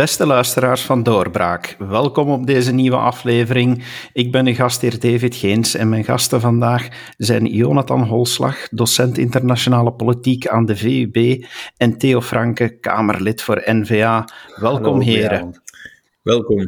Beste luisteraars van Doorbraak, welkom op deze nieuwe aflevering. Ik ben uw gastheer David Geens en mijn gasten vandaag zijn Jonathan Holslag, docent internationale politiek aan de VUB, en Theo Franke, Kamerlid voor NVA. Welkom heren. Welkom.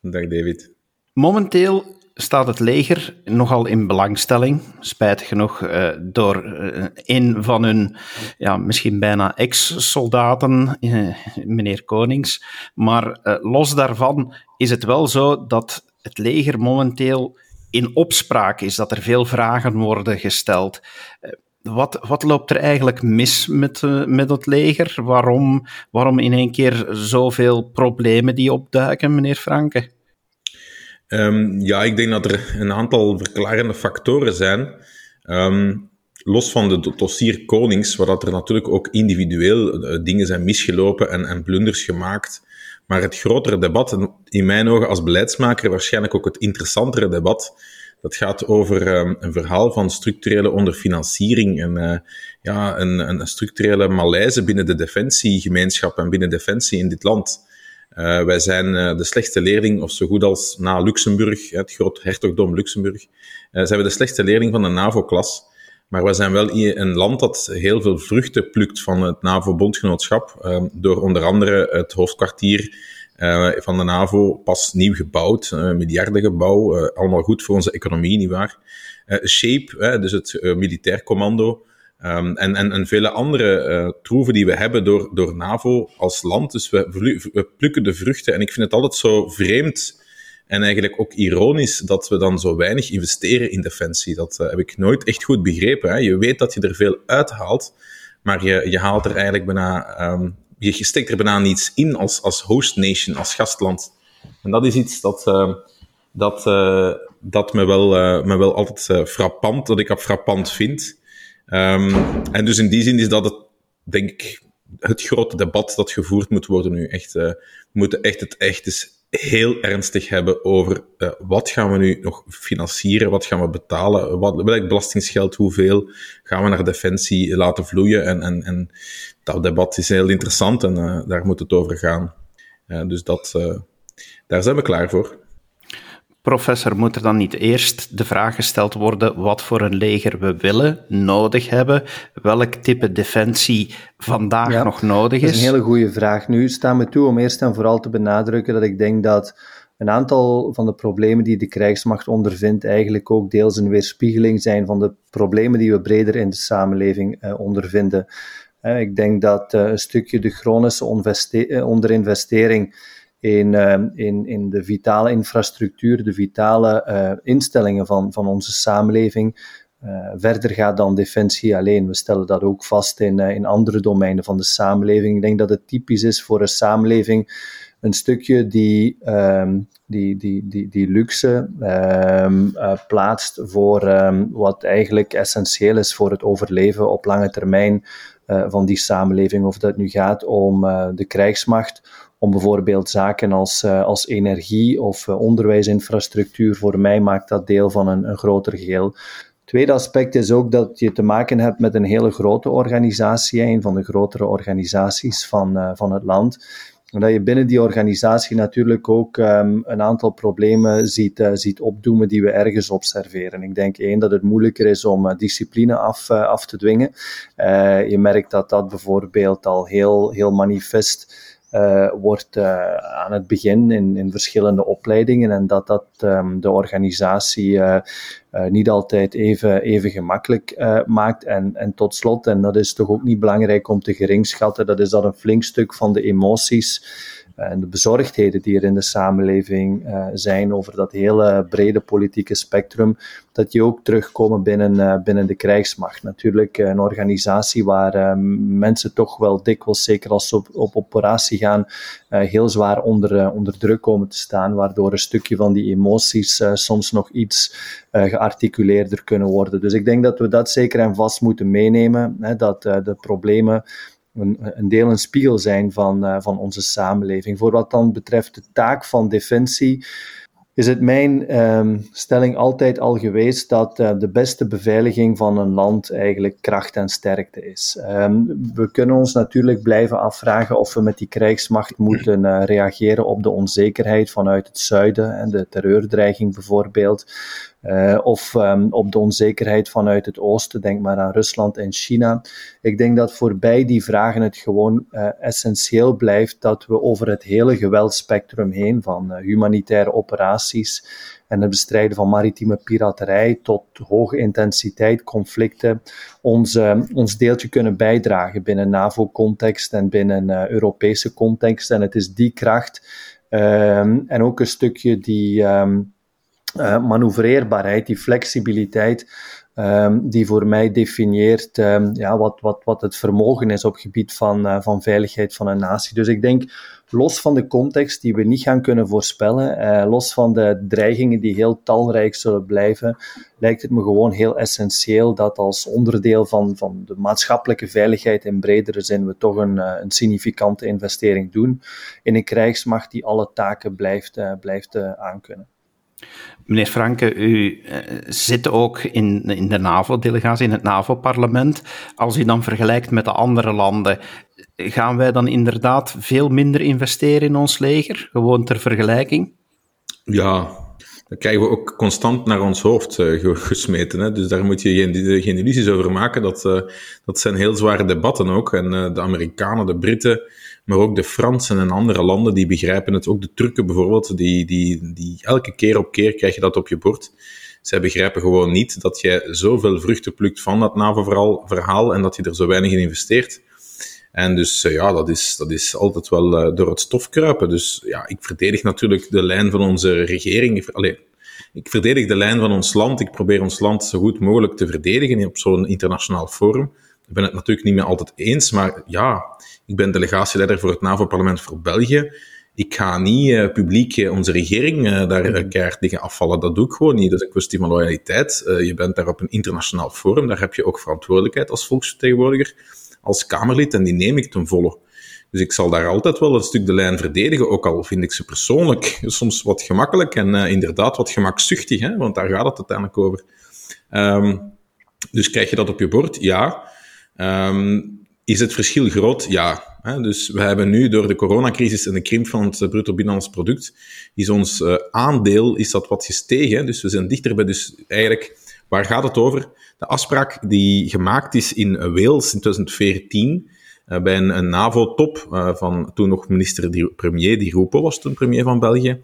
Dag David. Momenteel staat het leger nogal in belangstelling. Spijtig genoeg uh, door uh, een van hun, ja, misschien bijna ex-soldaten, uh, meneer Konings. Maar los daarvan is het wel zo dat het leger momenteel in opspraak is, dat er veel vragen worden gesteld. Wat, wat, loopt er eigenlijk mis met, met het leger? Waarom, waarom in één keer zoveel problemen die opduiken, meneer Franke? Um, ja, ik denk dat er een aantal verklarende factoren zijn. Um, los van de dossier Konings, waar dat er natuurlijk ook individueel uh, dingen zijn misgelopen en, en blunders gemaakt. Maar het grotere debat, in mijn ogen als beleidsmaker waarschijnlijk ook het interessantere debat, dat gaat over um, een verhaal van structurele onderfinanciering en uh, ja, een, een structurele malaise binnen de defensiegemeenschap en binnen defensie in dit land. Uh, wij zijn uh, de slechtste leerling, of zo goed als na Luxemburg, het groot hertogdom Luxemburg, uh, zijn we de slechtste leerling van de NAVO-klas. Maar we zijn wel een land dat heel veel vruchten plukt van het NAVO-bondgenootschap, door onder andere het hoofdkwartier van de NAVO pas nieuw gebouwd, miljardengebouw, allemaal goed voor onze economie, nietwaar? SHAPE, dus het militair commando, Um, en, en, en vele andere uh, troeven die we hebben door, door NAVO als land. Dus we, plukken de vruchten. En ik vind het altijd zo vreemd en eigenlijk ook ironisch dat we dan zo weinig investeren in defensie. Dat uh, heb ik nooit echt goed begrepen. Hè. Je weet dat je er veel uithaalt, maar je, je haalt er eigenlijk bijna, um, je steekt er bijna niets in als, als host nation, als gastland. En dat is iets dat, uh, dat, dat me, wel, me wel altijd frappant, dat ik frappant vind. Um, en dus in die zin is dat het, denk ik, het grote debat dat gevoerd moet worden nu. Echt, uh, we moeten echt het echt eens heel ernstig hebben over uh, wat gaan we nu nog financieren, wat gaan we betalen, wat, welk belastingsgeld, hoeveel gaan we naar defensie laten vloeien. En, en, en dat debat is heel interessant en uh, daar moet het over gaan. dus dat, daar zijn we klaar voor. Professor, moet er dan niet eerst de vraag gesteld worden wat voor een leger we willen, nodig hebben, welk type defensie vandaag nog nodig is? Dat is een hele goede vraag. Nu staan me toe om eerst en vooral te benadrukken dat ik denk dat een aantal van de problemen die de krijgsmacht ondervindt eigenlijk ook deels een weerspiegeling zijn van de problemen die we breder in de samenleving uh, ondervinden. Uh, ik denk dat uh, een stukje de chronische onderinvestering in, ehm, in, in de vitale infrastructuur, de vitale uh, instellingen van, van onze samenleving. Uh, verder gaat dan defensie alleen. We stellen dat ook vast in, uh, in andere domeinen van de samenleving. Ik denk dat het typisch is voor een samenleving een stukje die, um, die, die, die, die luxe um, plaatst voor wat eigenlijk essentieel is voor het overleven op lange termijn van die samenleving. Of dat nu gaat om de krijgsmacht om bijvoorbeeld zaken als, uh, als energie of uh, onderwijsinfrastructuur. Voor mij maakt dat deel van een, een groter geheel. Tweede aspect is ook dat je te maken hebt met een hele grote organisatie, een van de grotere organisaties van, uh, van het land. En dat je binnen die organisatie natuurlijk ook um, een aantal problemen ziet, ziet opdoemen die we ergens observeren. Ik denk één dat het moeilijker is om discipline af, af te dwingen. je merkt dat dat bijvoorbeeld al heel, heel manifest uh, wordt uh, aan het begin in, in verschillende opleidingen en dat dat um, de organisatie uh, niet altijd even, even gemakkelijk maakt. En, en tot slot, en dat is toch ook niet belangrijk om te geringschatten, dat is dat een flink stuk van de emoties en de bezorgdheden die er in de samenleving uh, zijn over dat hele brede politieke spectrum, dat die ook terugkomen binnen, uh, binnen de krijgsmacht. Natuurlijk een organisatie waar mensen toch wel dikwijls, zeker als ze op, op operatie gaan, heel zwaar onder, onder druk komen te staan, waardoor een stukje van die emoties soms nog iets gearticuleerder kunnen worden. Dus ik denk dat we dat zeker en vast moeten meenemen, hè, dat de problemen een, deel een spiegel zijn van, uh, van onze samenleving. Voor wat dan betreft de taak van defensie, is het mijn um, stelling altijd al geweest dat uh, de beste beveiliging van een land eigenlijk kracht en sterkte is. Um, we kunnen ons natuurlijk blijven afvragen of we met die krijgsmacht moeten uh, reageren op de onzekerheid vanuit het zuiden en de terreurdreiging bijvoorbeeld. Uh, of um, op de onzekerheid vanuit het oosten, denk maar aan Rusland en China. Ik denk dat voorbij die vragen het gewoon uh, essentieel blijft dat we over het hele geweldspectrum heen, van uh, humanitaire operaties en het bestrijden van maritieme piraterij tot hoge intensiteit conflicten, ons, ons deeltje kunnen bijdragen binnen NAVO-context en binnen Europese context. En het is die kracht um, en ook een stukje die. Um, uh, manoeuvreerbaarheid, die flexibiliteit, um, die voor mij definieert um, ja, wat, wat, wat het vermogen is op gebied van, uh, van veiligheid van een natie. Dus ik denk, los van de context die we niet gaan kunnen voorspellen, uh, los van de dreigingen die heel talrijk zullen blijven, lijkt het me gewoon heel essentieel dat als onderdeel van, van de maatschappelijke veiligheid in bredere zin we toch een, een significante investering doen in een krijgsmacht die alle taken blijft, blijft aankunnen. Meneer Franke, u uh, zit ook in, in de NAVO-delegatie, in het NAVO-parlement. Als u dan vergelijkt met de andere landen, gaan wij dan inderdaad veel minder investeren in ons leger? Gewoon ter vergelijking? Ja, dat krijgen we ook constant naar ons hoofd uh, gesmeten. Hè? Dus daar moet je geen, geen illusies over maken. Dat, uh, dat zijn heel zware debatten ook. En de Amerikanen, de Britten maar ook de Fransen en andere landen die begrijpen het. Ook de Turken bijvoorbeeld, die, die, die elke keer op keer krijg je dat op je bord. Zij begrijpen gewoon niet dat jij zoveel vruchten plukt van dat NAVO-verhaal en dat je er zo weinig in investeert. En dus eh, ja, dat is, dat is altijd wel uh, door het stof kruipen. Dus ja, ik verdedig natuurlijk de lijn van onze regering. Allee, ik verdedig de lijn van ons land. Ik probeer ons land zo goed mogelijk te verdedigen op zo'n internationaal forum. Ik ben het natuurlijk niet meer altijd eens, maar ja, ik ben delegatieleider voor het NAVO-parlement voor België. Ik ga niet uh, publiek uh, onze regering uh, daar uh, keihard tegen afvallen. Dat doe ik gewoon niet. Dat is een kwestie van loyaliteit. je bent daar op een internationaal forum. Daar heb je ook verantwoordelijkheid als volksvertegenwoordiger, als Kamerlid. En die neem ik ten volle. Dus ik zal daar altijd wel een stuk de lijn verdedigen. Ook al vind ik ze persoonlijk soms wat gemakkelijk en inderdaad wat gemakzuchtig. Hè? Want daar gaat het uiteindelijk over. Um, dus krijg je dat op je bord? Ja. Um, is het verschil groot? Ja. Dus we hebben nu door de coronacrisis en de krimp van het bruto binnenlands product, is ons uh, aandeel is dat wat gestegen. Dus we zijn dichter bij, dus eigenlijk, waar gaat het over? De afspraak die gemaakt is in Wales in 2014, uh, bij een, NAVO-top van toen nog minister-premier, die Rupo was toen premier van België.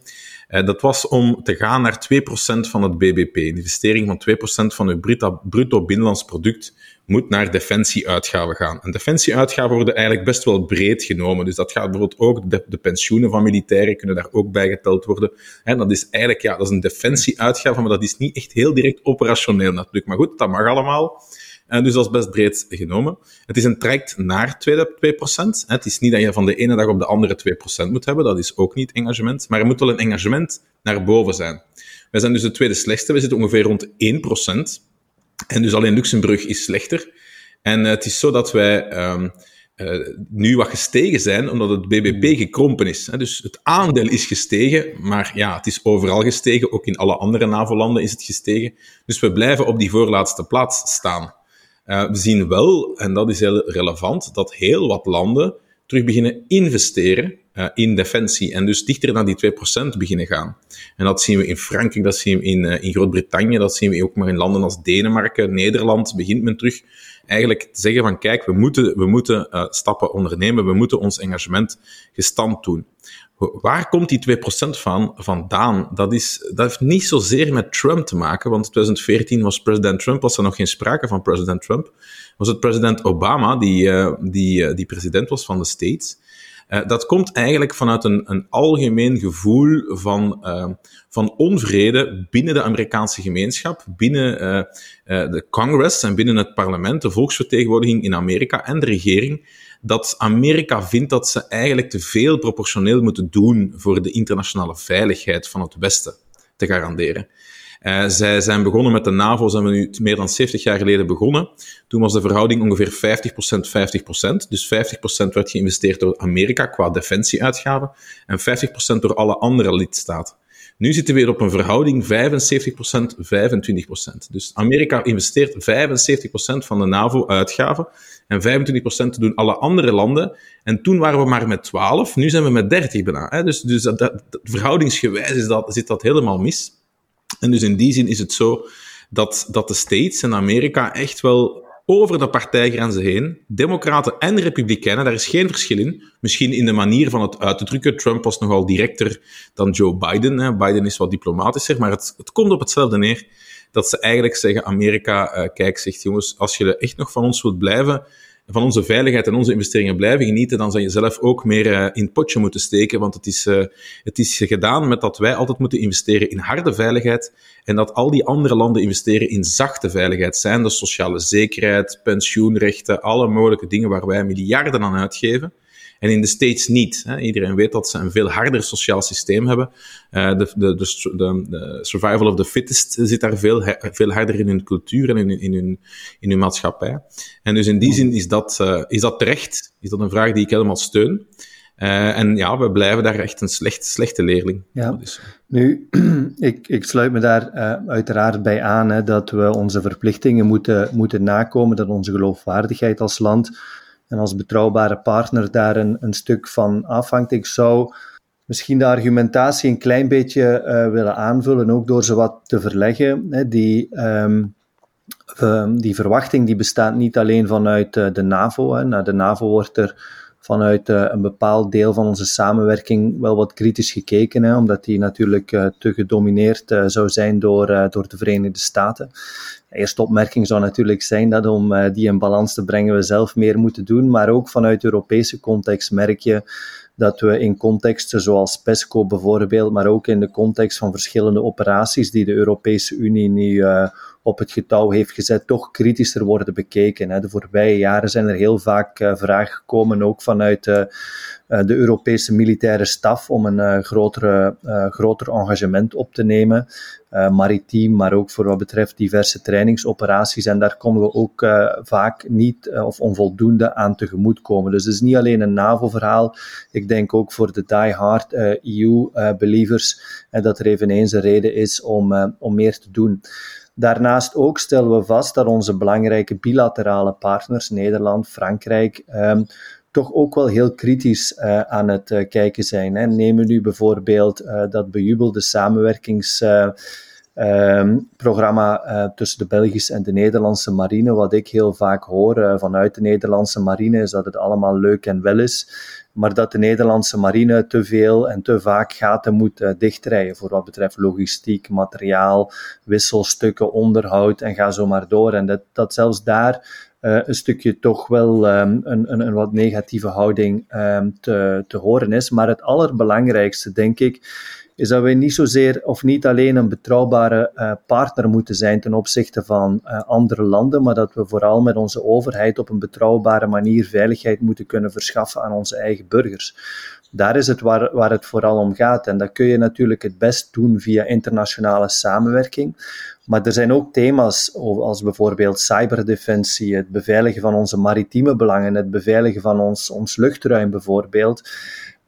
Dat was om te gaan naar 2% van het BBP. Een investering van 2% van bruto, bruto binnenlands product moet naar defensieuitgaven gaan. En defensieuitgaven worden eigenlijk best wel breed genomen. Dus dat gaat bijvoorbeeld ook, de, de pensioenen van militairen kunnen daar ook bij geteld worden. En dat is eigenlijk, ja, dat is een defensieuitgave, maar dat is niet echt heel direct operationeel natuurlijk. Maar goed, dat mag allemaal. En dus dat is best breed genomen. Het is een traject naar 2%. Het is niet dat je van de ene dag op de andere 2% moet hebben. Dat is ook niet engagement. Maar er moet wel een engagement naar boven zijn. Wij zijn dus de tweede slechtste. We zitten ongeveer rond 1%. En dus alleen Luxemburg is slechter. En uh, het is zo dat wij um, uh, nu wat gestegen zijn, omdat het BBP gekrompen is. Hè. Dus het aandeel is gestegen, maar ja, het is overal gestegen. Ook in alle andere NAVO-landen is het gestegen. Dus we blijven op die voorlaatste plaats staan. Uh, we zien wel, en dat is heel relevant, dat heel wat landen terug beginnen investeren uh, in defensie en dus dichter naar die 2% beginnen gaan. En dat zien we in Frankrijk, dat zien we in, uh, in Groot-Brittannië, dat zien we ook maar in landen als Denemarken, Nederland, begint men terug eigenlijk te zeggen van kijk, we moeten, we moeten uh, stappen ondernemen, we moeten ons engagement gestand doen. Waar komt die 2% van vandaan? Dat, is, dat heeft niet zozeer met Trump te maken, want in 2014 was president Trump, was er nog geen sprake van president Trump. Was het president Obama die, uh, die, uh, die president was van de States. Uh, dat komt eigenlijk vanuit een, een algemeen gevoel van, van onvrede binnen de Amerikaanse gemeenschap, binnen de Congress en binnen het parlement, de volksvertegenwoordiging in Amerika en de regering, dat Amerika vindt dat ze eigenlijk te veel proportioneel moeten doen voor de internationale veiligheid van het Westen te garanderen. Uh, zij zijn begonnen met de NAVO, zijn we nu meer dan 70 jaar geleden begonnen. Toen was de verhouding ongeveer 50%, 50%. Dus 50% werd geïnvesteerd door Amerika qua defensieuitgaven en 50% door alle andere lidstaten. Nu zitten we weer op een verhouding 75%, 25%. Dus Amerika investeert 75% van de NAVO-uitgaven en 25% doen alle andere landen. En toen waren we maar met 12, nu zijn we met 30 bijna. Dus, dus dat, dat, verhoudingsgewijs is dat, zit dat helemaal mis. En dus in die zin is het zo dat, dat de States en Amerika echt wel over de partijgrenzen heen, democraten en republikeinen, daar is geen verschil in. Misschien in de manier van het uit te drukken. Trump was nogal directer dan Joe Biden. Hè. Biden is wat diplomatischer, maar het, het komt op hetzelfde neer. Dat ze eigenlijk zeggen, Amerika, uh, kijk, zegt jongens, als je echt nog van ons wilt blijven, van onze veiligheid en onze investeringen blijven genieten, dan zou je zelf ook meer uh, in het potje moeten steken. Want het is, uh, het is gedaan met dat wij altijd moeten investeren in harde veiligheid en dat al die andere landen investeren in zachte veiligheid. Zijn de sociale zekerheid, pensioenrechten, alle mogelijke dingen waar wij miljarden aan uitgeven. En in de States niet. Hè. Iedereen weet dat ze een veel harder sociaal systeem hebben. Uh, de, de, de, de, survival of the fittest zit daar veel, veel harder in hun cultuur en in, in, hun, in hun maatschappij. En dus in die zin is dat, uh, is dat terecht. Is dat een vraag die ik helemaal steun. Uh, en ja, we blijven daar echt een slecht, slechte leerling. Ja. Nu, ik, ik sluit me daar uh, uiteraard bij aan hè, dat we onze verplichtingen moeten, moeten nakomen, dat onze geloofwaardigheid als land en als betrouwbare partner daar een, een stuk van afhangt. Ik zou misschien de argumentatie een klein beetje uh, willen aanvullen, ook door ze wat te verleggen. Hè, die, uh, die verwachting die bestaat niet alleen vanuit uh, de NAVO. Hè. De NAVO wordt er vanuit uh, een bepaald deel van onze samenwerking wel wat kritisch gekeken, hè, omdat die natuurlijk uh, te gedomineerd uh, zou zijn door, door de Verenigde Staten. De eerste opmerking zou natuurlijk zijn dat om die in balans te brengen we zelf meer moeten doen, maar ook vanuit Europese context merk je dat we in contexten zoals PESCO bijvoorbeeld, maar ook in de context van verschillende operaties die de Europese Unie nu op het getouw heeft gezet, toch kritischer worden bekeken. De voorbije jaren zijn er heel vaak uh, vragen gekomen, ook vanuit uh, de Europese militaire staf, om een grotere, groter engagement op te nemen. maritiem, maar ook voor wat betreft diverse trainingsoperaties. En daar konden we ook vaak niet of onvoldoende aan tegemoetkomen. Dus het is niet alleen een NAVO-verhaal. Ik denk ook voor de die-hard EU-believers dat er eveneens een reden is om, om meer te doen. Daarnaast ook stellen we vast dat onze belangrijke bilaterale partners, Nederland, Frankrijk, um, toch ook wel heel kritisch uh, aan het uh, kijken zijn. Hè. Nemen nu bijvoorbeeld uh, dat bejubelde samenwerkingsprogramma um, tussen de Belgische en de Nederlandse marine. Wat ik heel vaak hoor vanuit de Nederlandse marine is dat het allemaal leuk en wel is maar dat de Nederlandse marine te veel en te vaak gaten moet uh, dichtrijden voor wat betreft logistiek, materiaal, wisselstukken, onderhoud en ga zo maar door. En dat, dat zelfs daar een stukje toch wel um, een, een, een, wat negatieve houding um, te, te horen is. Maar het allerbelangrijkste, denk ik, is dat we niet zozeer of niet alleen een betrouwbare uh, partner moeten zijn ten opzichte van uh, andere landen, maar dat we vooral met onze overheid op een betrouwbare manier veiligheid moeten kunnen verschaffen aan onze eigen burgers. Daar is het waar, waar het vooral om gaat. En dat kun je natuurlijk het best doen via internationale samenwerking. Maar er zijn ook thema's als bijvoorbeeld cyberdefensie, het beveiligen van onze maritieme belangen, het beveiligen van ons, ons luchtruim bijvoorbeeld.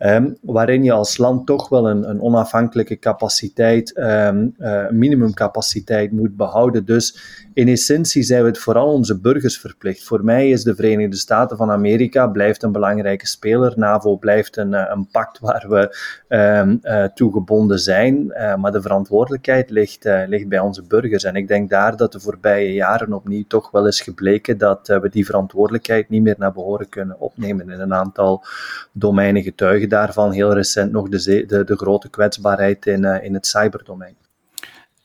Um, waarin je als land toch wel een, een onafhankelijke capaciteit, um, uh, minimumcapaciteit moet behouden. Dus in essentie zijn we het vooral onze burgers verplicht. Voor mij is de Verenigde Staten van Amerika blijft een belangrijke speler. NAVO blijft een, eh, een pact waar we um, toe gebonden zijn. Uh, maar de verantwoordelijkheid ligt, ligt bij onze burgers. En ik denk daar dat de voorbije jaren opnieuw toch wel is gebleken dat we die verantwoordelijkheid niet meer naar behoren kunnen opnemen in een aantal domeinen getuigen daarvan heel recent nog de, de, de grote kwetsbaarheid in, in het cyberdomein.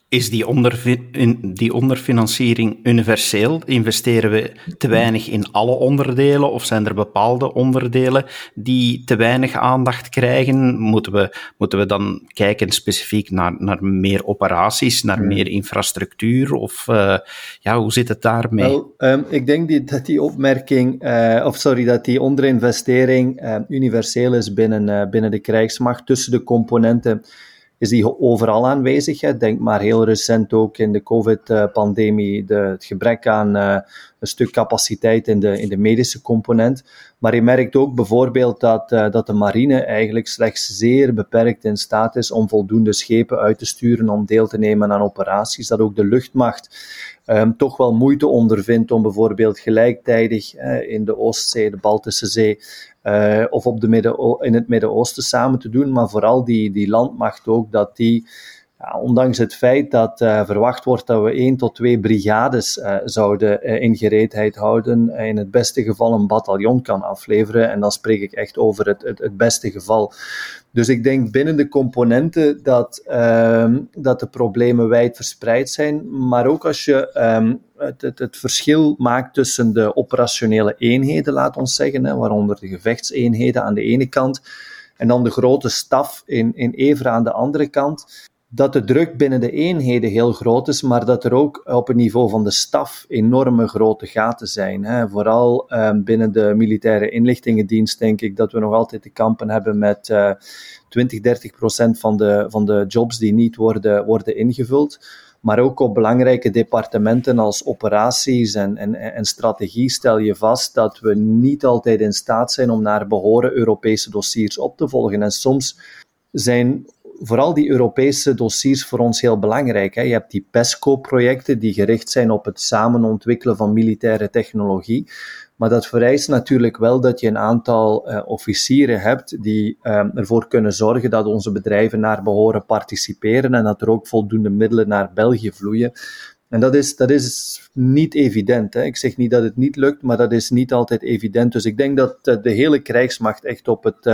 Is die, onderfin die onderfinanciering universeel? Investeren we te weinig in alle onderdelen of zijn er bepaalde onderdelen die te weinig aandacht krijgen? Moeten we, moeten we dan kijken specifiek naar, naar meer operaties, naar hmm. meer infrastructuur? Of uh, ja, hoe zit het daarmee? Wel, um, ik denk die, dat die opmerking, uh, of sorry, dat die onderinvestering uh, universeel is binnen, binnen de krijgsmacht tussen de componenten is die overal aanwezig. Hè. Denk maar heel recent ook in de COVID-pandemie, het gebrek aan uh, een stuk capaciteit in de, in de medische component. Maar je merkt ook bijvoorbeeld dat, uh, dat de marine eigenlijk slechts zeer beperkt in staat is om voldoende schepen uit te sturen om deel te nemen aan operaties. Dat ook de luchtmacht um, toch wel moeite ondervindt om bijvoorbeeld gelijktijdig uh, in de Oostzee, de Baltische Zee, uh, of op de Midden in het Midden-Oosten samen te doen, maar vooral die, die landmacht ook, dat die ondanks het feit dat uh, verwacht wordt dat we één tot twee brigades uh, zouden uh, in gereedheid houden, in het beste geval een bataljon kan afleveren. En dan spreek ik echt over het, het, beste geval. Dus ik denk binnen de componenten dat, ehm, dat de problemen wijd verspreid zijn. Maar ook als je het, het, het, verschil maakt tussen de operationele eenheden, laat ons zeggen, hè, waaronder de gevechtseenheden aan de ene kant, en dan de grote staf in, in Evra aan de andere kant dat de druk binnen de eenheden heel groot is, maar dat er ook op het niveau van de staf enorme grote gaten zijn. Hè. Vooral um, binnen de militaire inlichtingendienst denk ik dat we nog altijd te kampen hebben met uh, 20, 30 procent van de, van de jobs die niet worden, worden ingevuld. Maar ook op belangrijke departementen als operaties en, en, en strategie stel je vast dat we niet altijd in staat zijn om naar behoren Europese dossiers op te volgen. En soms zijn vooral die Europese dossiers voor ons heel belangrijk. Hè. Je hebt die PESCO-projecten die gericht zijn op het samen ontwikkelen van militaire technologie. Maar dat vereist natuurlijk wel dat je een aantal uh, officieren hebt die uh, ervoor kunnen zorgen dat onze bedrijven naar behoren participeren en dat er ook voldoende middelen naar België vloeien. En dat is, dat is niet evident. Hè. Ik zeg niet dat het niet lukt, maar dat is niet altijd evident. Dus ik denk dat uh, de hele krijgsmacht echt op het,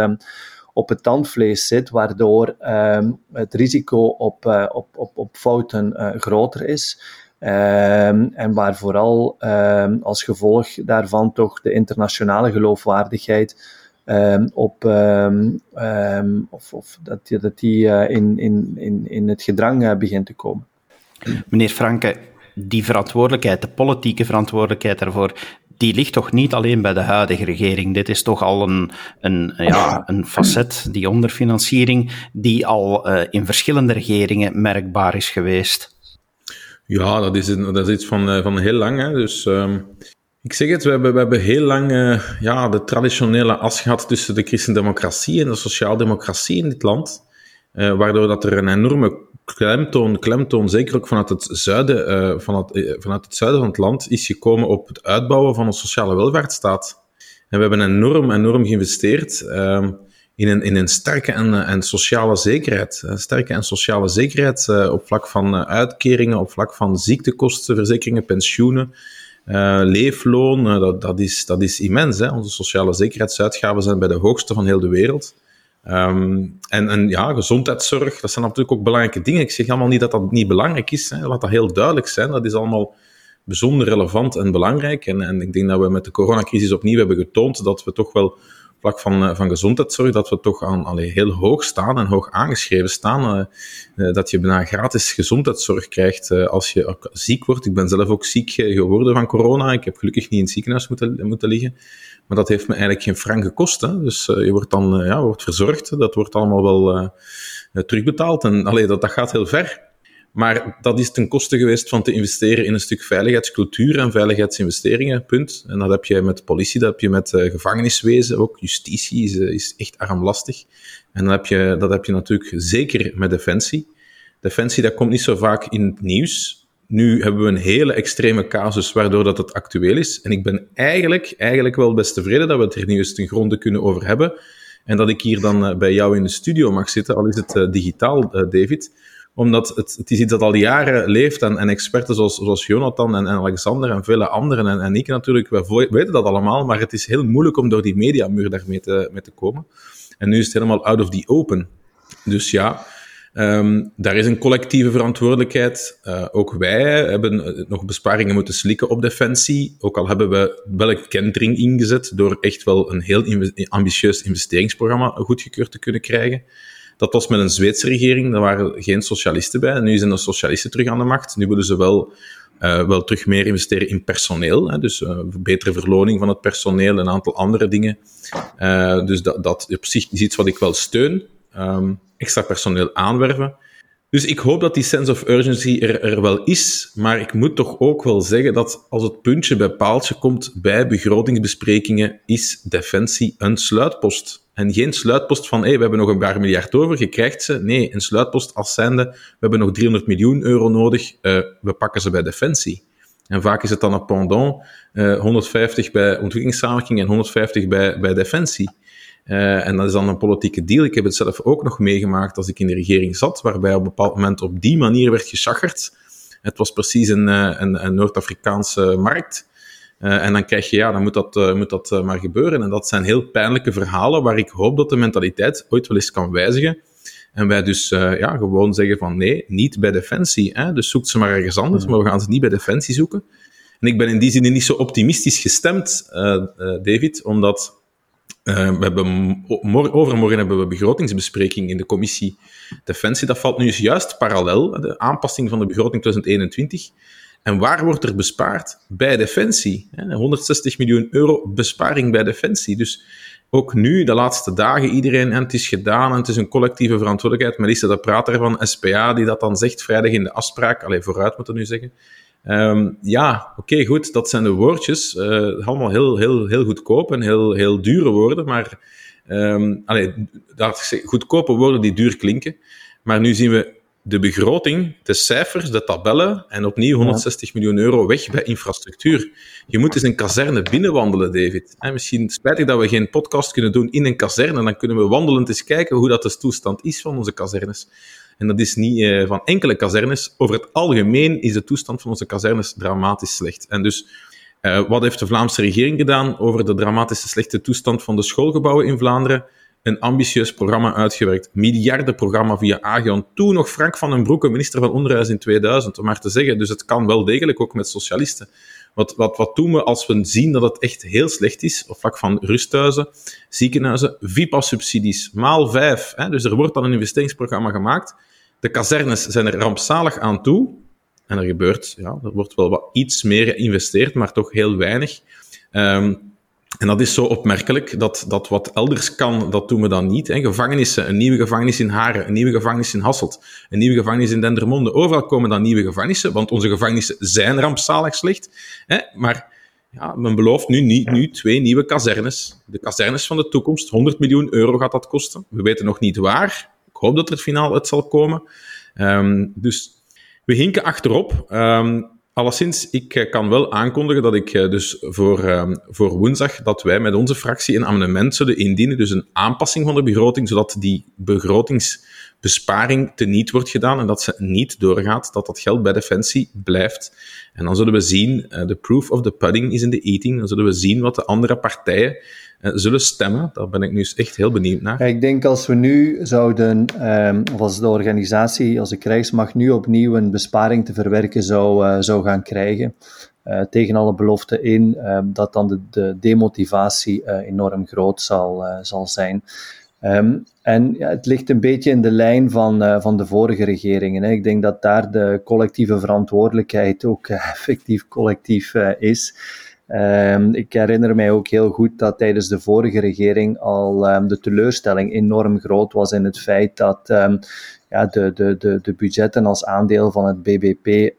op het tandvlees zit, waardoor um, het risico op, uh, op, op, op fouten uh, groter is. Um, en waar vooral um, als gevolg daarvan toch de internationale geloofwaardigheid op, of, of dat, dat die uh, in, in, in, in het gedrang begint te komen. Meneer Franke, die verantwoordelijkheid, de politieke verantwoordelijkheid daarvoor, die ligt toch niet alleen bij de huidige regering. Dit is toch al een, een, ja, een facet, die onderfinanciering, die al uh, in verschillende regeringen merkbaar is geweest. Ja, dat is, dat iets van, uh, van heel lang. Hè. Dus um, ik zeg het, we hebben, we hebben heel lang uh, ja, de traditionele as gehad tussen de christendemocratie en de sociaaldemocratie in dit land. Waardoor dat er een enorme klemtoon, klemtoon, zeker ook vanuit het, zuiden, uh, vanuit, uh, vanuit het zuiden van het land, is gekomen op het uitbouwen van een sociale welvaartsstaat. En we hebben enorm, enorm geïnvesteerd uh, in, een, in een sterke en, en sociale zekerheid. Een sterke en sociale zekerheid op vlak van uitkeringen, op vlak van ziektekosten, verzekeringen, pensioenen. leefloon, dat, dat, is, dat is immens. Hè? Onze sociale zekerheidsuitgaven zijn bij de hoogste van heel de wereld. Um, en, en ja, gezondheidszorg, dat zijn natuurlijk ook belangrijke dingen. Ik zeg allemaal niet dat dat niet belangrijk is. Hè. Laat dat heel duidelijk zijn. Dat is allemaal bijzonder relevant en belangrijk. En, en ik denk dat we met de coronacrisis opnieuw hebben getoond dat we toch wel vlak van, eh, van gezondheidszorg, dat we toch aan, heel hoog staan en hoog aangeschreven staan. Uh, dat je bijna gratis gezondheidszorg krijgt als je ziek wordt. Ik ben zelf ook ziek geworden van corona. Ik heb gelukkig niet in het ziekenhuis moeten, moeten liggen. Maar dat heeft me eigenlijk geen frank gekost. Hè. Dus je wordt dan ja, wordt verzorgd. Dat wordt allemaal wel terugbetaald. En allee, dat, dat gaat heel ver. Maar dat is ten koste geweest van te investeren in een stuk veiligheidscultuur en veiligheidsinvesteringen, punt. En dat heb je met politie, dat heb je met gevangeniswezen, ook justitie is, is echt armlastig. En dan heb je, dat heb je natuurlijk zeker met defensie. Defensie, dat komt niet zo vaak in het nieuws, nu hebben we een hele extreme casus waardoor dat het actueel is. En ik ben eigenlijk, eigenlijk wel best tevreden dat we het er nu eens ten gronde kunnen over hebben. En dat ik hier dan eh, bij jou in de studio mag zitten, al is het digitaal, David. Omdat het, het is iets dat al jaren leeft en, en experten zoals, zoals Jonathan en, Alexander en vele anderen en, en ik natuurlijk, we weten dat allemaal, maar het is heel moeilijk om door die mediamuur daarmee te, mee te komen. En nu is het helemaal out of the open. Dus ja, Um, daar is een collectieve verantwoordelijkheid. Uh, ook wij hebben eh, nog besparingen moeten slikken op defensie. Ook al hebben we wel een kentering ingezet door echt wel een heel ambitieus investeringsprogramma goedgekeurd te kunnen krijgen. Dat was met een Zweedse regering, daar waren geen socialisten bij. Nu zijn de socialisten terug aan de macht. Nu willen ze wel, uh, wel terug meer investeren in personeel. Hè, dus uh, betere verloning van het personeel, een aantal andere dingen. Uh, dus dat, dat op zich is iets wat ik wel steun. ehm, extra personeel aanwerven. Dus ik hoop dat die sense of urgency er, er wel is, maar ik moet toch ook wel zeggen dat als het puntje bij paaltje komt bij begrotingsbesprekingen, is defensie een sluitpost. En geen sluitpost van, hey, we hebben nog een paar miljard over, je krijgt ze. Nee, een sluitpost als zijnde, we hebben nog 300 miljoen euro nodig, uh, we pakken ze bij defensie. En vaak is het dan een pendant, uh, 150 bij ontwikkelingssamenwerking en 150 bij, bij defensie. Uh, en dat is dan een politieke deal. Ik heb het zelf ook nog meegemaakt als ik in de regering zat, waarbij op een bepaald moment op die manier werd geschaggerd. Het was precies een, een, een Noord-Afrikaanse markt. Uh, en dan krijg je, ja, dan moet dat, uh, moet dat uh, maar gebeuren. En dat zijn heel pijnlijke verhalen waar ik hoop dat de mentaliteit ooit wel eens kan wijzigen. En wij dus ja, gewoon zeggen van nee, niet bij Defensie. Hè? Dus zoek ze maar ergens anders, maar we gaan ze niet bij Defensie zoeken. En ik ben in die zin niet zo optimistisch gestemd, David, omdat we hebben, overmorgen hebben we begrotingsbespreking in de commissie Defensie. Dat valt nu juist parallel, de aanpassing van de begroting 2021. En waar wordt er bespaard? Bij Defensie. 160 miljoen euro besparing bij Defensie. Dus ook nu, de laatste dagen, iedereen, en het is gedaan en het is een collectieve verantwoordelijkheid. Melissa de Prater van SPA, die dat dan zegt vrijdag in de afspraak. Alleen vooruit moeten we nu zeggen. Um, ja, oké, goed, dat zijn de woordjes. Uh, allemaal heel, heel, heel goedkoop en heel, heel dure woorden, maar um, allee, dat, goedkope woorden die duur klinken. Maar nu zien we de begroting, de cijfers, de tabellen en opnieuw 160 miljoen euro weg bij infrastructuur. Je moet eens een kazerne binnenwandelen, David. En misschien spijtig dat we geen podcast kunnen doen in een kazerne, dan kunnen we wandelend eens kijken hoe dat de toestand is van onze kazernes. En dat is niet uh, van enkele kazernes. Over het algemeen is de toestand van onze kazernes dramatisch slecht. En dus, uh, wat heeft de Vlaamse regering gedaan over de dramatische slechte toestand van de schoolgebouwen in Vlaanderen? een ambitieus programma uitgewerkt. Miljardenprogramma via Agion. Toen nog Frank van den Broeke, minister van Onderwijs in 2000, om maar te zeggen. Dus het kan wel degelijk ook met socialisten. Wat, wat, wat doen we als we zien dat het echt heel slecht is, op vlak van rusthuizen, ziekenhuizen, VIPA-subsidies, maal vijf. Hè? Dus er wordt dan een investeringsprogramma gemaakt. De kazernes zijn er rampzalig aan toe. En er gebeurt, ja, er wordt wel wat iets meer geïnvesteerd, maar toch heel weinig. Um, en dat is zo opmerkelijk, dat, dat wat elders kan, dat doen we dan niet. Hè. Gevangenissen, een nieuwe gevangenis in Haren, een nieuwe gevangenis in Hasselt, een nieuwe gevangenis in Dendermonde. Overal komen dan nieuwe gevangenissen, want onze gevangenissen zijn rampzalig slecht. Hè. Maar ja, men belooft nu, nu, nu twee nieuwe kazernes. De kazernes van de toekomst, 100 miljoen euro gaat dat kosten. We weten nog niet waar. Ik hoop dat er finaal uit zal komen. Um, dus we hinken achterop. Um, Alleszins, ik eh, kan wel aankondigen dat ik eh, dus voor, ehm, voor woensdag dat wij met onze fractie een amendement zullen indienen, dus een aanpassing van de begroting, zodat die begrotingsbesparing teniet wordt gedaan en dat ze niet doorgaat, dat dat geld bij Defensie blijft. En dan zullen we zien, uh, the proof of the pudding is in the eating, dan zullen we zien wat de andere partijen zullen stemmen. Daar ben ik nu echt heel benieuwd naar. Ik denk als we nu zouden, um, of als de organisatie, als de krijgsmacht nu opnieuw een besparing te verwerken zou, uh, zou gaan krijgen, uh, tegen alle beloften in, ehm, dat dan de, de demotivatie enorm groot zal, zal zijn. Um, en ja, het ligt een beetje in de lijn van, van de vorige regeringen. Hè. Ik denk dat daar de collectieve verantwoordelijkheid ook effectief collectief is. Um, ik herinner mij ook heel goed dat tijdens de vorige regering al um, de teleurstelling enorm groot was in het feit dat um, ja, de, de, de, de budgetten als aandeel van het BBP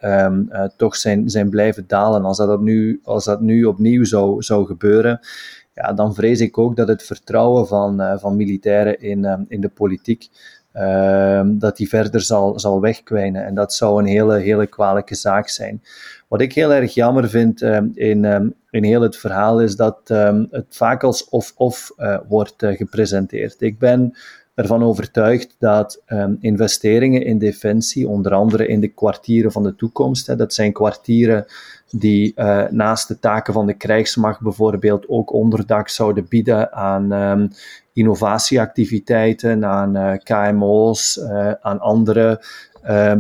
toch zijn, zijn blijven dalen. Als dat, nu, als dat nu opnieuw zou, zou gebeuren, ja, dan vrees ik ook dat het vertrouwen van, uh, van militairen in, in de politiek, dat die verder zal, zal wegkwijnen. En dat zou een hele, hele kwalijke zaak zijn. Wat ik heel erg jammer vind ehm, in, um, in heel het verhaal is dat het vaak als of-of uh, wordt uh, gepresenteerd. Ik ben ervan overtuigd dat investeringen in defensie, onder andere in de kwartieren van de toekomst, hè, dat zijn kwartieren die uh, naast de taken van de krijgsmacht bijvoorbeeld ook onderdak zouden bieden aan innovatieactiviteiten, aan uh, KMO's, uh, aan andere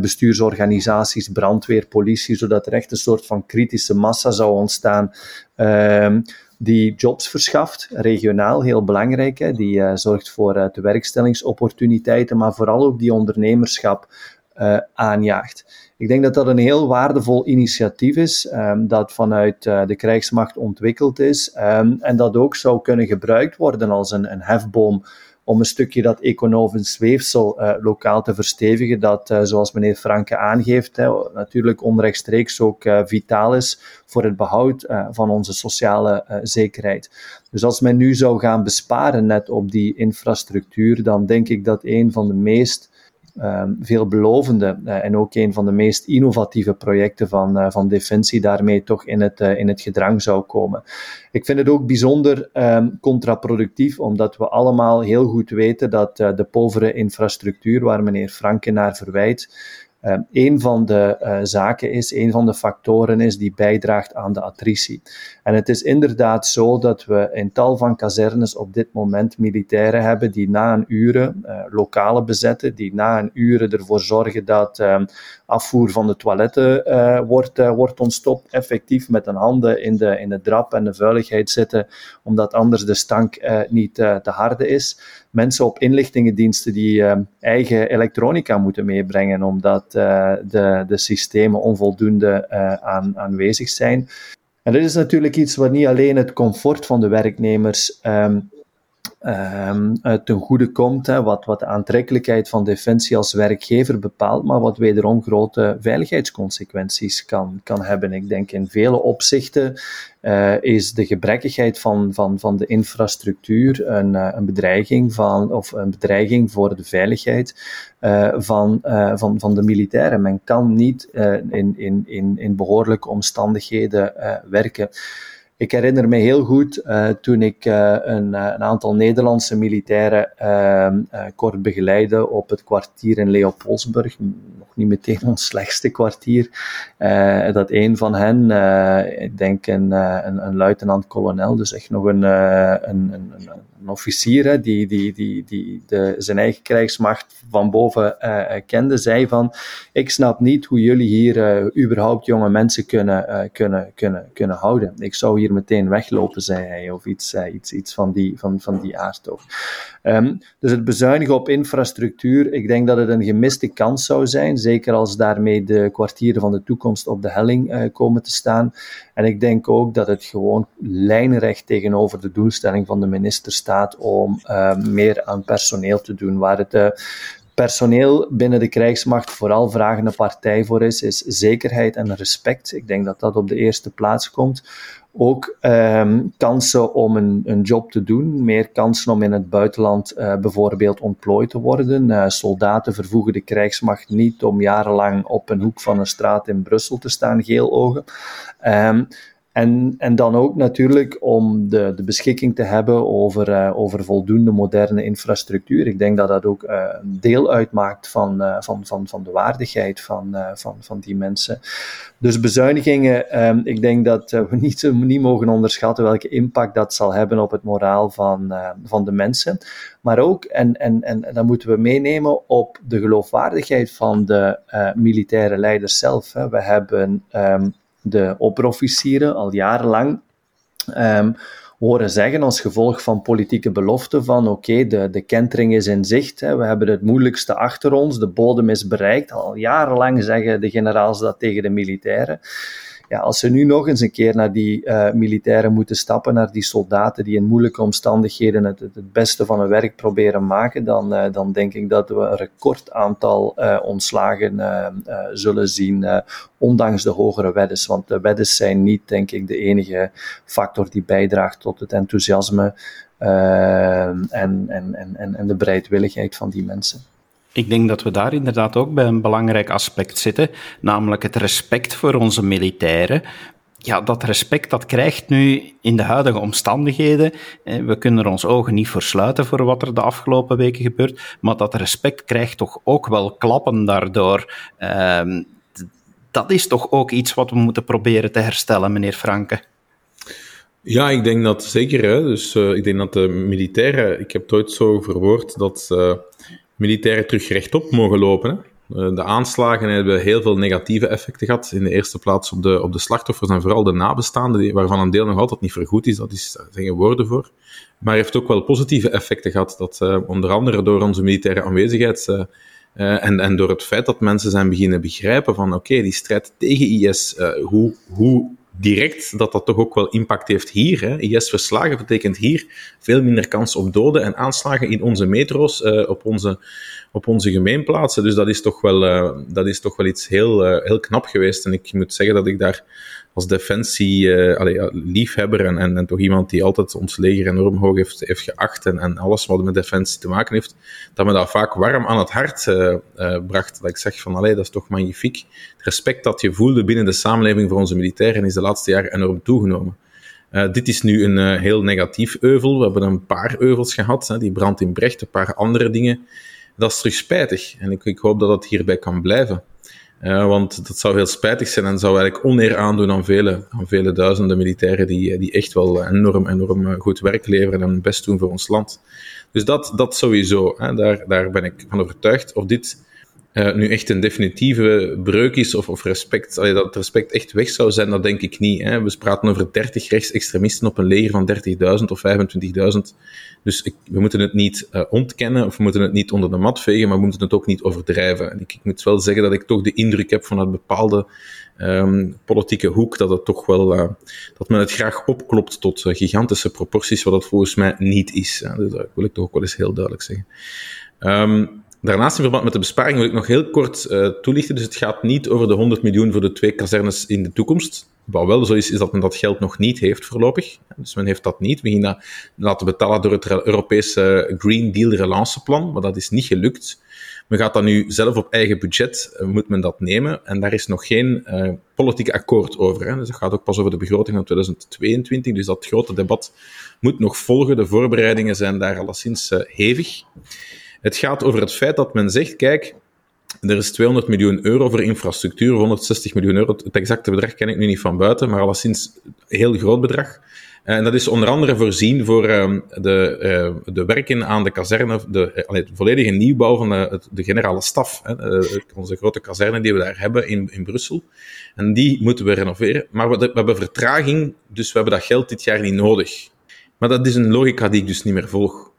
bestuursorganisaties, brandweer, politie, zodat er echt een soort van kritische massa zou ontstaan um, die jobs verschaft, regionaal heel belangrijk. Hè. Die uh, zorgt voor uh, de werkstellingsopportuniteiten, maar vooral ook die ondernemerschap uh, aanjaagt. Ik denk dat dat een heel waardevol initiatief is, um, dat vanuit de krijgsmacht ontwikkeld is um, en dat ook zou kunnen gebruikt worden als een, een hefboom om een stukje dat economisch weefsel uh, lokaal te verstevigen, dat, uh, zoals meneer Franke aangeeft, hè, natuurlijk onrechtstreeks ook vitaal is voor het behoud van onze sociale zekerheid. Dus als men nu zou gaan besparen net op die infrastructuur, dan denk ik dat een van de meest um, veelbelovende uh, en ook een van de meest innovatieve projecten van, uh, van Defensie daarmee toch in het, uh, in het gedrang zou komen. Ik vind het ook bijzonder um, contraproductief, omdat we allemaal heel goed weten dat de povere infrastructuur, waar meneer Franke naar verwijt, uh, een van de zaken is, een van de factoren is die bijdraagt aan de attritie. En het is inderdaad zo dat we in tal van kazernes op dit moment militairen hebben die na een uren uh, lokalen bezetten, die na een uren ervoor zorgen dat ehm, afvoer van de toiletten wordt, wordt ontstopt, effectief met een handen in de, in de drap en de vuiligheid zitten, omdat anders de stank niet te harde is mensen op inlichtingendiensten die uh, eigen elektronica moeten meebrengen, omdat uh, de, de systemen onvoldoende uh, aan, aanwezig zijn. En dit is natuurlijk iets wat niet alleen het comfort van de werknemers um, um, ten goede komt, hè, wat, wat de aantrekkelijkheid van Defensie als werkgever bepaalt, maar wat wederom grote veiligheidsconsequenties kan, kan hebben. Ik denk in vele opzichten uh, is de gebrekkigheid van, van, van de infrastructuur een, uh, een bedreiging van, of een bedreiging voor de veiligheid van, van, van de militairen. Men kan niet in, in, in, in behoorlijke omstandigheden werken. Ik herinner me heel goed uh, toen ik uh, een, een, aantal Nederlandse militairen uh, kort begeleidde op het kwartier in Leopoldsburg. Nog niet meteen ons slechtste kwartier. dat een van hen, ik denk een, een, een luitenant-kolonel, dus echt nog een, een, een, een officier die, die, die, die de, zijn eigen krijgsmacht van boven uh, kende, zei van, ik snap niet hoe jullie hier uh, überhaupt jonge mensen kunnen, kunnen, kunnen, kunnen houden. Ik zou hier meteen weglopen, zei hij, of iets, iets, iets van, die, van, van die aard ook. Um, dus het bezuinigen op infrastructuur, ik denk dat het een gemiste kans zou zijn, zeker als daarmee de kwartieren van de toekomst op de helling komen te staan. En ik denk ook dat het gewoon lijnrecht tegenover de doelstelling van de minister staat om uh, meer aan personeel te doen. Waar het uh, personeel binnen de krijgsmacht vooral vragende partij voor is, is zekerheid en respect. Ik denk dat dat op de eerste plaats komt. Ook um, kansen om een, een, job te doen, meer kansen om in het buitenland uh, bijvoorbeeld ontplooid te worden. Uh, soldaten vervoegen de krijgsmacht niet om jarenlang op een hoek van een straat in Brussel te staan geelogen. Um, en, en dan ook natuurlijk om de, de beschikking te hebben over, uh, over voldoende moderne infrastructuur. Ik denk dat dat ook uh, een deel uitmaakt van, uh, van, van, van de waardigheid van, van, van die mensen. Dus bezuinigingen, um, ik denk dat we niet, niet mogen onderschatten welke impact dat zal hebben op het moraal van, van de mensen. Maar ook, en, en, en dat moeten we meenemen, op de geloofwaardigheid van de militaire leiders zelf. Hè. We hebben. Um, de opperofficieren al jarenlang um, horen zeggen als gevolg van politieke beloften van oké, de, de kentering is in zicht, hè, we hebben het moeilijkste achter ons, de bodem is bereikt. Al jarenlang zeggen de generaals dat tegen de militairen ja, als ze nu nog eens een keer naar die uh, militairen moeten stappen, naar die soldaten die in moeilijke omstandigheden het, het beste van hun werk proberen maken, dan, uh, dan denk ik dat we een record aantal uh, ontslagen zullen zien, ondanks de hogere weddes. Want de weddes zijn niet, denk ik, de enige factor die bijdraagt tot het enthousiasme en, en, en, en de bereidwilligheid van die mensen. Ik denk dat we daar inderdaad ook bij een belangrijk aspect zitten, namelijk het respect voor onze militairen. Ja, dat respect dat krijgt nu in de huidige omstandigheden. We kunnen er ons ogen niet voor sluiten voor wat er de afgelopen weken gebeurt, maar dat respect krijgt toch ook wel klappen daardoor. Ehm, dat is toch ook iets wat we moeten proberen te herstellen, meneer Franke. Ja, ik denk dat zeker. Hè. Dus uh, ik denk dat de militairen, ik heb het ooit zo verwoord, dat uh, militairen terug rechtop mogen lopen. Hè. Eh, de aanslagen hebben heel veel negatieve effecten gehad. In de eerste plaats op de, op de slachtoffers en vooral de nabestaanden, waarvan een deel nog altijd niet vergoed is. Dat is, daar zijn geen woorden voor. Maar heeft ook wel positieve effecten gehad. Dat uh, onder andere door onze militaire aanwezigheid uh, en, en door het feit dat mensen zijn beginnen begrijpen van oké, die strijd tegen IS, hoe, hoe direct dat dat toch ook wel impact heeft hier. Hè. IS verslagen betekent hier veel minder kans op doden en aanslagen in onze metro's, uh, op, onze, op onze gemeenplaatsen. Dus dat is toch wel, uh, dat is toch wel iets heel, uh, heel knap geweest. En ik moet zeggen dat ik daar als defensie uh, liefhebber en, en, toch iemand die altijd ons leger enorm hoog heeft, heeft geacht en, alles wat met defensie te maken heeft, dat me dat vaak warm aan het hart uh, uh, bracht. Dat ik zeg van, allee, dat is toch magnifiek. Het respect dat je voelde binnen de samenleving voor onze militairen is de laatste jaren enorm toegenomen. dit is nu een heel negatief euvel. We hebben een paar euvels gehad, hè, die brand in Brecht, een paar andere dingen. Dat is terug spijtig en ik, ik hoop dat het hierbij kan blijven. Uh, want dat zou heel spijtig zijn en zou eigenlijk oneer aandoen aan vele, aan vele duizenden militairen die, die echt wel enorm, enorm eh, goed werk leveren en best doen voor ons land. Dus dat, dat sowieso, hè, daar, daar ben ik van overtuigd. Of dit uh, nu echt een definitieve breuk is of, of respect, allee, dat respect echt weg zou zijn, dat denk ik niet. Hè. We praten over 30 rechtsextremisten op een leger van 30.000 of 25.000. Dus ik, we moeten het niet uh, ontkennen of we moeten het niet onder de mat vegen, maar we moeten het ook niet overdrijven. En ik, ik moet wel zeggen dat ik toch de indruk heb vanuit bepaalde um, politieke hoek dat het toch wel, uh, dat men het graag opklopt tot gigantische proporties, wat dat volgens mij niet is. Hè. Dus dat wil ik toch ook wel eens heel duidelijk zeggen. Um, Daarnaast in verband met de besparing wil ik nog heel kort uh, toelichten. Dus het gaat niet over de 100 miljoen voor de twee kazernes in de toekomst. Wat wel zo is, is dat men dat geld nog niet heeft voorlopig. Dus men heeft dat niet. We gingen dat laten betalen door het Europese Green Deal relanceplan, maar dat is niet gelukt. Men gaat dat nu zelf op eigen budget, uh, moet men dat nemen. En daar is nog geen uh, politiek akkoord over. Hè. Dus dat gaat ook pas over de begroting van 2022. Dus dat grote debat moet nog volgen. De voorbereidingen zijn daar alleszins uh, hevig. Het gaat over het feit dat men zegt, kijk, er is 200 miljoen euro voor infrastructuur, 160 miljoen euro. Het exacte bedrag ken ik nu niet van buiten, maar alleszins een heel groot bedrag. En dat is onder andere voorzien voor uh, de, uh, de werken aan de kazerne, de, de volledige nieuwbouw van de, de generale staf. Onze grote kazerne die we daar hebben in, in Brussel. En die moeten we renoveren. Maar we, we, hebben vertraging, dus we hebben dat geld dit jaar niet nodig. Maar dat is een logica die ik dus niet meer volg.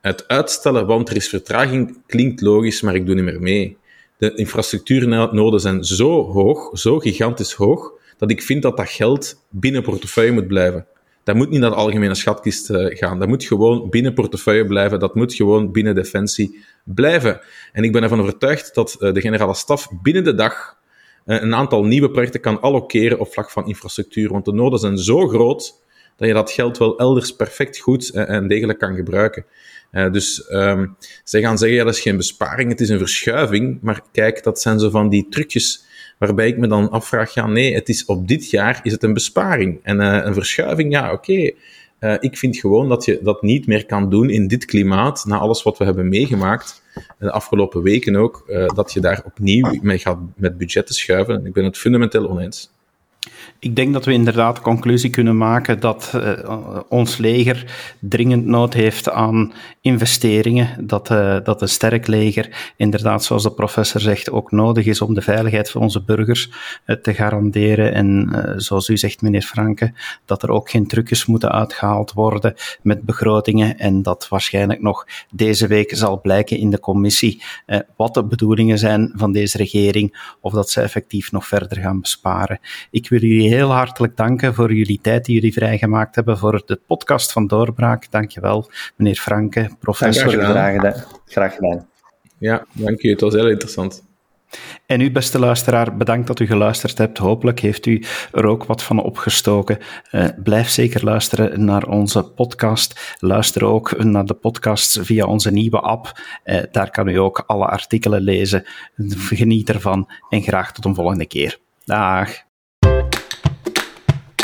Het uitstellen, want er is vertraging, klinkt logisch, maar ik doe niet meer mee. De infrastructuurnoden zijn zo hoog, zo gigantisch hoog, dat ik vind dat dat geld binnen portefeuille moet blijven. Dat moet niet naar de algemene schatkist uh, gaan. Dat moet gewoon binnen portefeuille blijven. Dat moet gewoon binnen defensie blijven. En ik ben ervan overtuigd dat uh, de generale staf binnen de dag uh, een aantal nieuwe projecten kan allokeren op vlak van infrastructuur. Want de noden zijn zo groot dat je dat geld wel elders perfect goed en degelijk kan gebruiken. Uh, dus um, zij gaan zeggen, ja, dat is geen besparing, het is een verschuiving. Maar kijk, dat zijn zo van die trucjes waarbij ik me dan afvraag, ja, nee, het is op dit jaar is het een besparing. En uh, een verschuiving, ja, oké. Ik vind gewoon dat je dat niet meer kan doen in dit klimaat, na alles wat we hebben meegemaakt, de afgelopen weken ook, dat je daar opnieuw mee gaat met budgetten schuiven. Ik ben het fundamenteel oneens. Ik denk dat we inderdaad de conclusie kunnen maken dat uh, ons leger dringend nood heeft aan investeringen. Dat, uh, dat een sterk leger, inderdaad, zoals de professor zegt, ook nodig is om de veiligheid van onze burgers uh, te garanderen. En zoals u zegt, meneer Franke, dat er ook geen trucjes moeten uitgehaald worden met begrotingen. En dat waarschijnlijk nog deze week zal blijken in de commissie wat de bedoelingen zijn van deze regering, of dat ze effectief nog verder gaan besparen. Ik wil jullie heel hartelijk danken voor jullie tijd die jullie vrijgemaakt hebben voor de podcast van Doorbraak. Dankjewel, meneer Franke, professor. Graag gedaan. Graag gedaan. Ja, dank u. Het was heel interessant. En u, beste luisteraar, bedankt dat u geluisterd hebt. Hopelijk heeft u er ook wat van opgestoken. Uh, blijf zeker luisteren naar onze podcast. Luister ook naar de podcasts via onze nieuwe app. Uh, daar kan u ook alle artikelen lezen. Geniet ervan en graag tot een volgende keer. Dag.